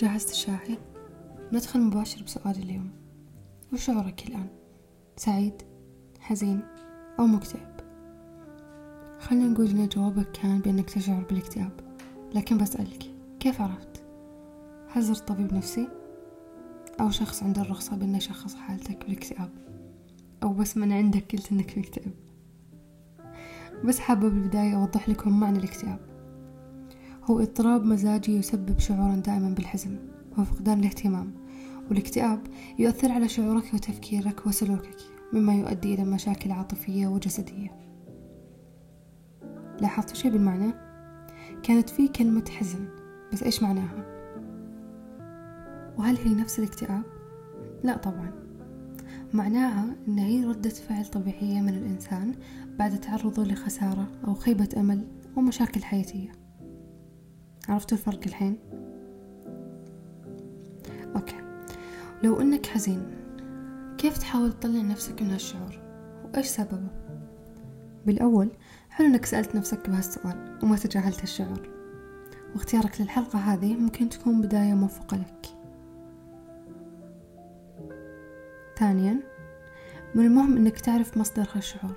جهزت الشاحي ندخل مباشر بسؤال اليوم وش شعورك الآن؟ سعيد؟ حزين؟ أو مكتئب؟ خلينا نقول إن جوابك كان بأنك تشعر بالاكتئاب لكن بسألك كيف عرفت؟ هل طبيب نفسي؟ أو شخص عنده الرخصة بأنه يشخص حالتك بالاكتئاب أو بس من عندك قلت إنك مكتئب بس حابة بالبداية أوضح لكم معنى الاكتئاب هو اضطراب مزاجي يسبب شعورا دائما بالحزن وفقدان الاهتمام والاكتئاب يؤثر على شعورك وتفكيرك وسلوكك مما يؤدي إلى مشاكل عاطفية وجسدية لاحظت شيء بالمعنى؟ كانت في كلمة حزن بس إيش معناها؟ وهل هي نفس الاكتئاب؟ لا طبعا معناها إن هي ردة فعل طبيعية من الإنسان بعد تعرضه لخسارة أو خيبة أمل أو مشاكل حياتية عرفتوا الفرق الحين؟ أوكي لو أنك حزين كيف تحاول تطلع نفسك من هالشعور؟ وإيش سببه؟ بالأول حلو أنك سألت نفسك بهالسؤال وما تجاهلت الشعور واختيارك للحلقة هذه ممكن تكون بداية موفقة لك ثانيا من المهم أنك تعرف مصدر هالشعور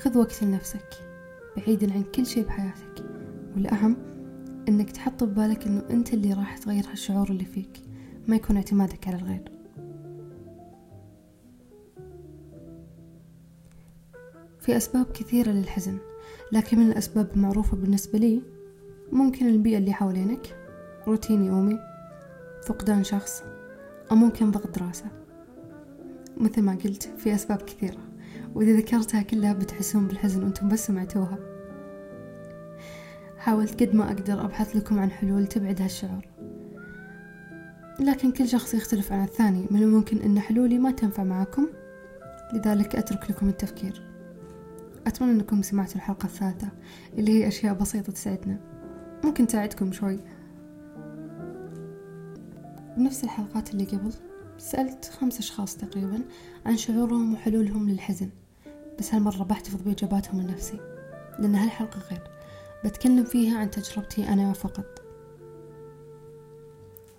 خذ وقت لنفسك بعيدا عن كل شيء بحياتك والأهم أنك تحط ببالك أنه أنت اللي راح تغير هالشعور اللي فيك. ما يكون اعتمادك على الغير. في أسباب كثيرة للحزن لكن من الأسباب المعروفة بالنسبة لي ممكن البيئة اللي حوالينك روتين يومي فقدان شخص أو ممكن ضغط دراسة. مثل ما قلت في أسباب كثيرة وإذا ذكرتها كلها بتحسون بالحزن وأنتم بس سمعتوها. حاولت قد ما أقدر أبحث لكم عن حلول تبعد هالشعور. لكن كل شخص يختلف عن الثاني من الممكن أن حلولي ما تنفع معكم؟ لذلك أترك لكم التفكير. أتمنى أنكم سمعتوا الحلقة الثالثة اللي هي أشياء بسيطة تساعدنا. ممكن تساعدكم شوي. بنفس الحلقات اللي قبل سألت خمس أشخاص تقريبا عن شعورهم وحلولهم للحزن. بس هالمرة بحتفظ بإجاباتهم لنفسي لأن هالحلقة غير. بتكلم فيها عن تجربتي أنا فقط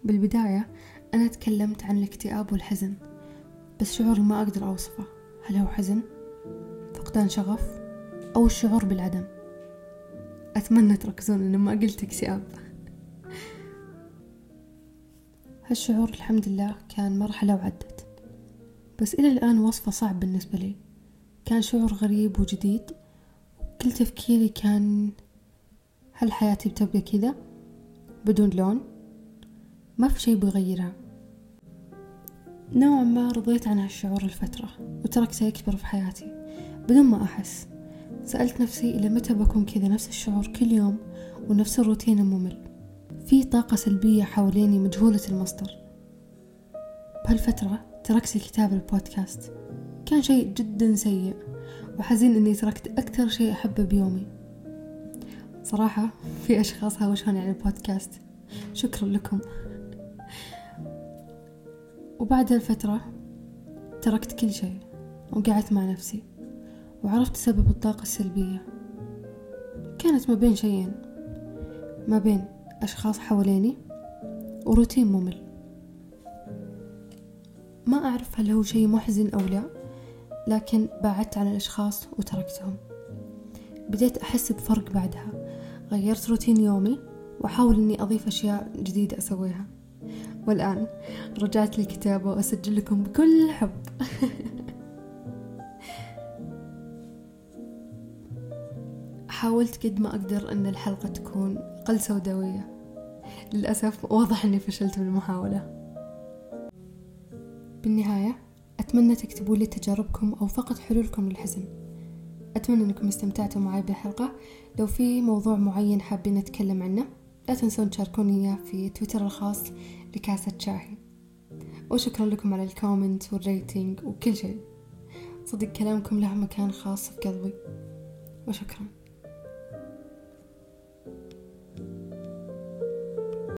بالبداية أنا تكلمت عن الاكتئاب والحزن بس شعوري ما أقدر أوصفه هل هو حزن؟ فقدان شغف؟ أو الشعور بالعدم؟ أتمنى تركزون أن ما قلت اكتئاب هالشعور الحمد لله كان مرحلة وعدت بس إلى الآن وصفه صعب بالنسبة لي كان شعور غريب وجديد كل تفكيري كان هل حياتي بتبقى كذا؟ بدون لون؟ ما في شي بيغيرها نوعا ما رضيت عن هالشعور الفترة وتركته يكبر في حياتي. بدون ما أحس سألت نفسي إلى متى بكون كذا نفس الشعور كل يوم ونفس الروتين الممل. في طاقة سلبية حواليني مجهولة المصدر. بهالفترة تركت الكتاب البودكاست. كان شيء جدا سيء وحزين إني تركت أكثر شيء أحبه بيومي. صراحة في أشخاص هاوشوني عن البودكاست. شكرا لكم. وبعد هالفترة تركت كل شيء وقعدت مع نفسي وعرفت سبب الطاقة السلبية. كانت ما بين شيئين. ما بين أشخاص حواليني وروتين ممل. ما أعرف هل هو شيء محزن أو لا لكن بعدت عن الأشخاص وتركتهم. بديت أحس بفرق بعدها. غيرت روتين يومي وأحاول أني أضيف أشياء جديدة أسويها. والآن رجعت للكتابة وأسجل لكم بكل حب. حاولت قد ما أقدر أن الحلقة تكون أقل سوداوية. للأسف واضح أني فشلت بالمحاولة بالنهاية أتمنى تكتبوا لي تجاربكم أو فقط حلولكم للحزن. أتمنى أنكم استمتعتوا معي بالحلقة. لو في موضوع معين حابين نتكلم عنه لا تنسون تشاركوني إياه في تويتر الخاص لكاسة شاهي وشكرا لكم على ال comment وال rating وكل شيء. صدق كلامكم له مكان خاص في قلبي. وشكرا.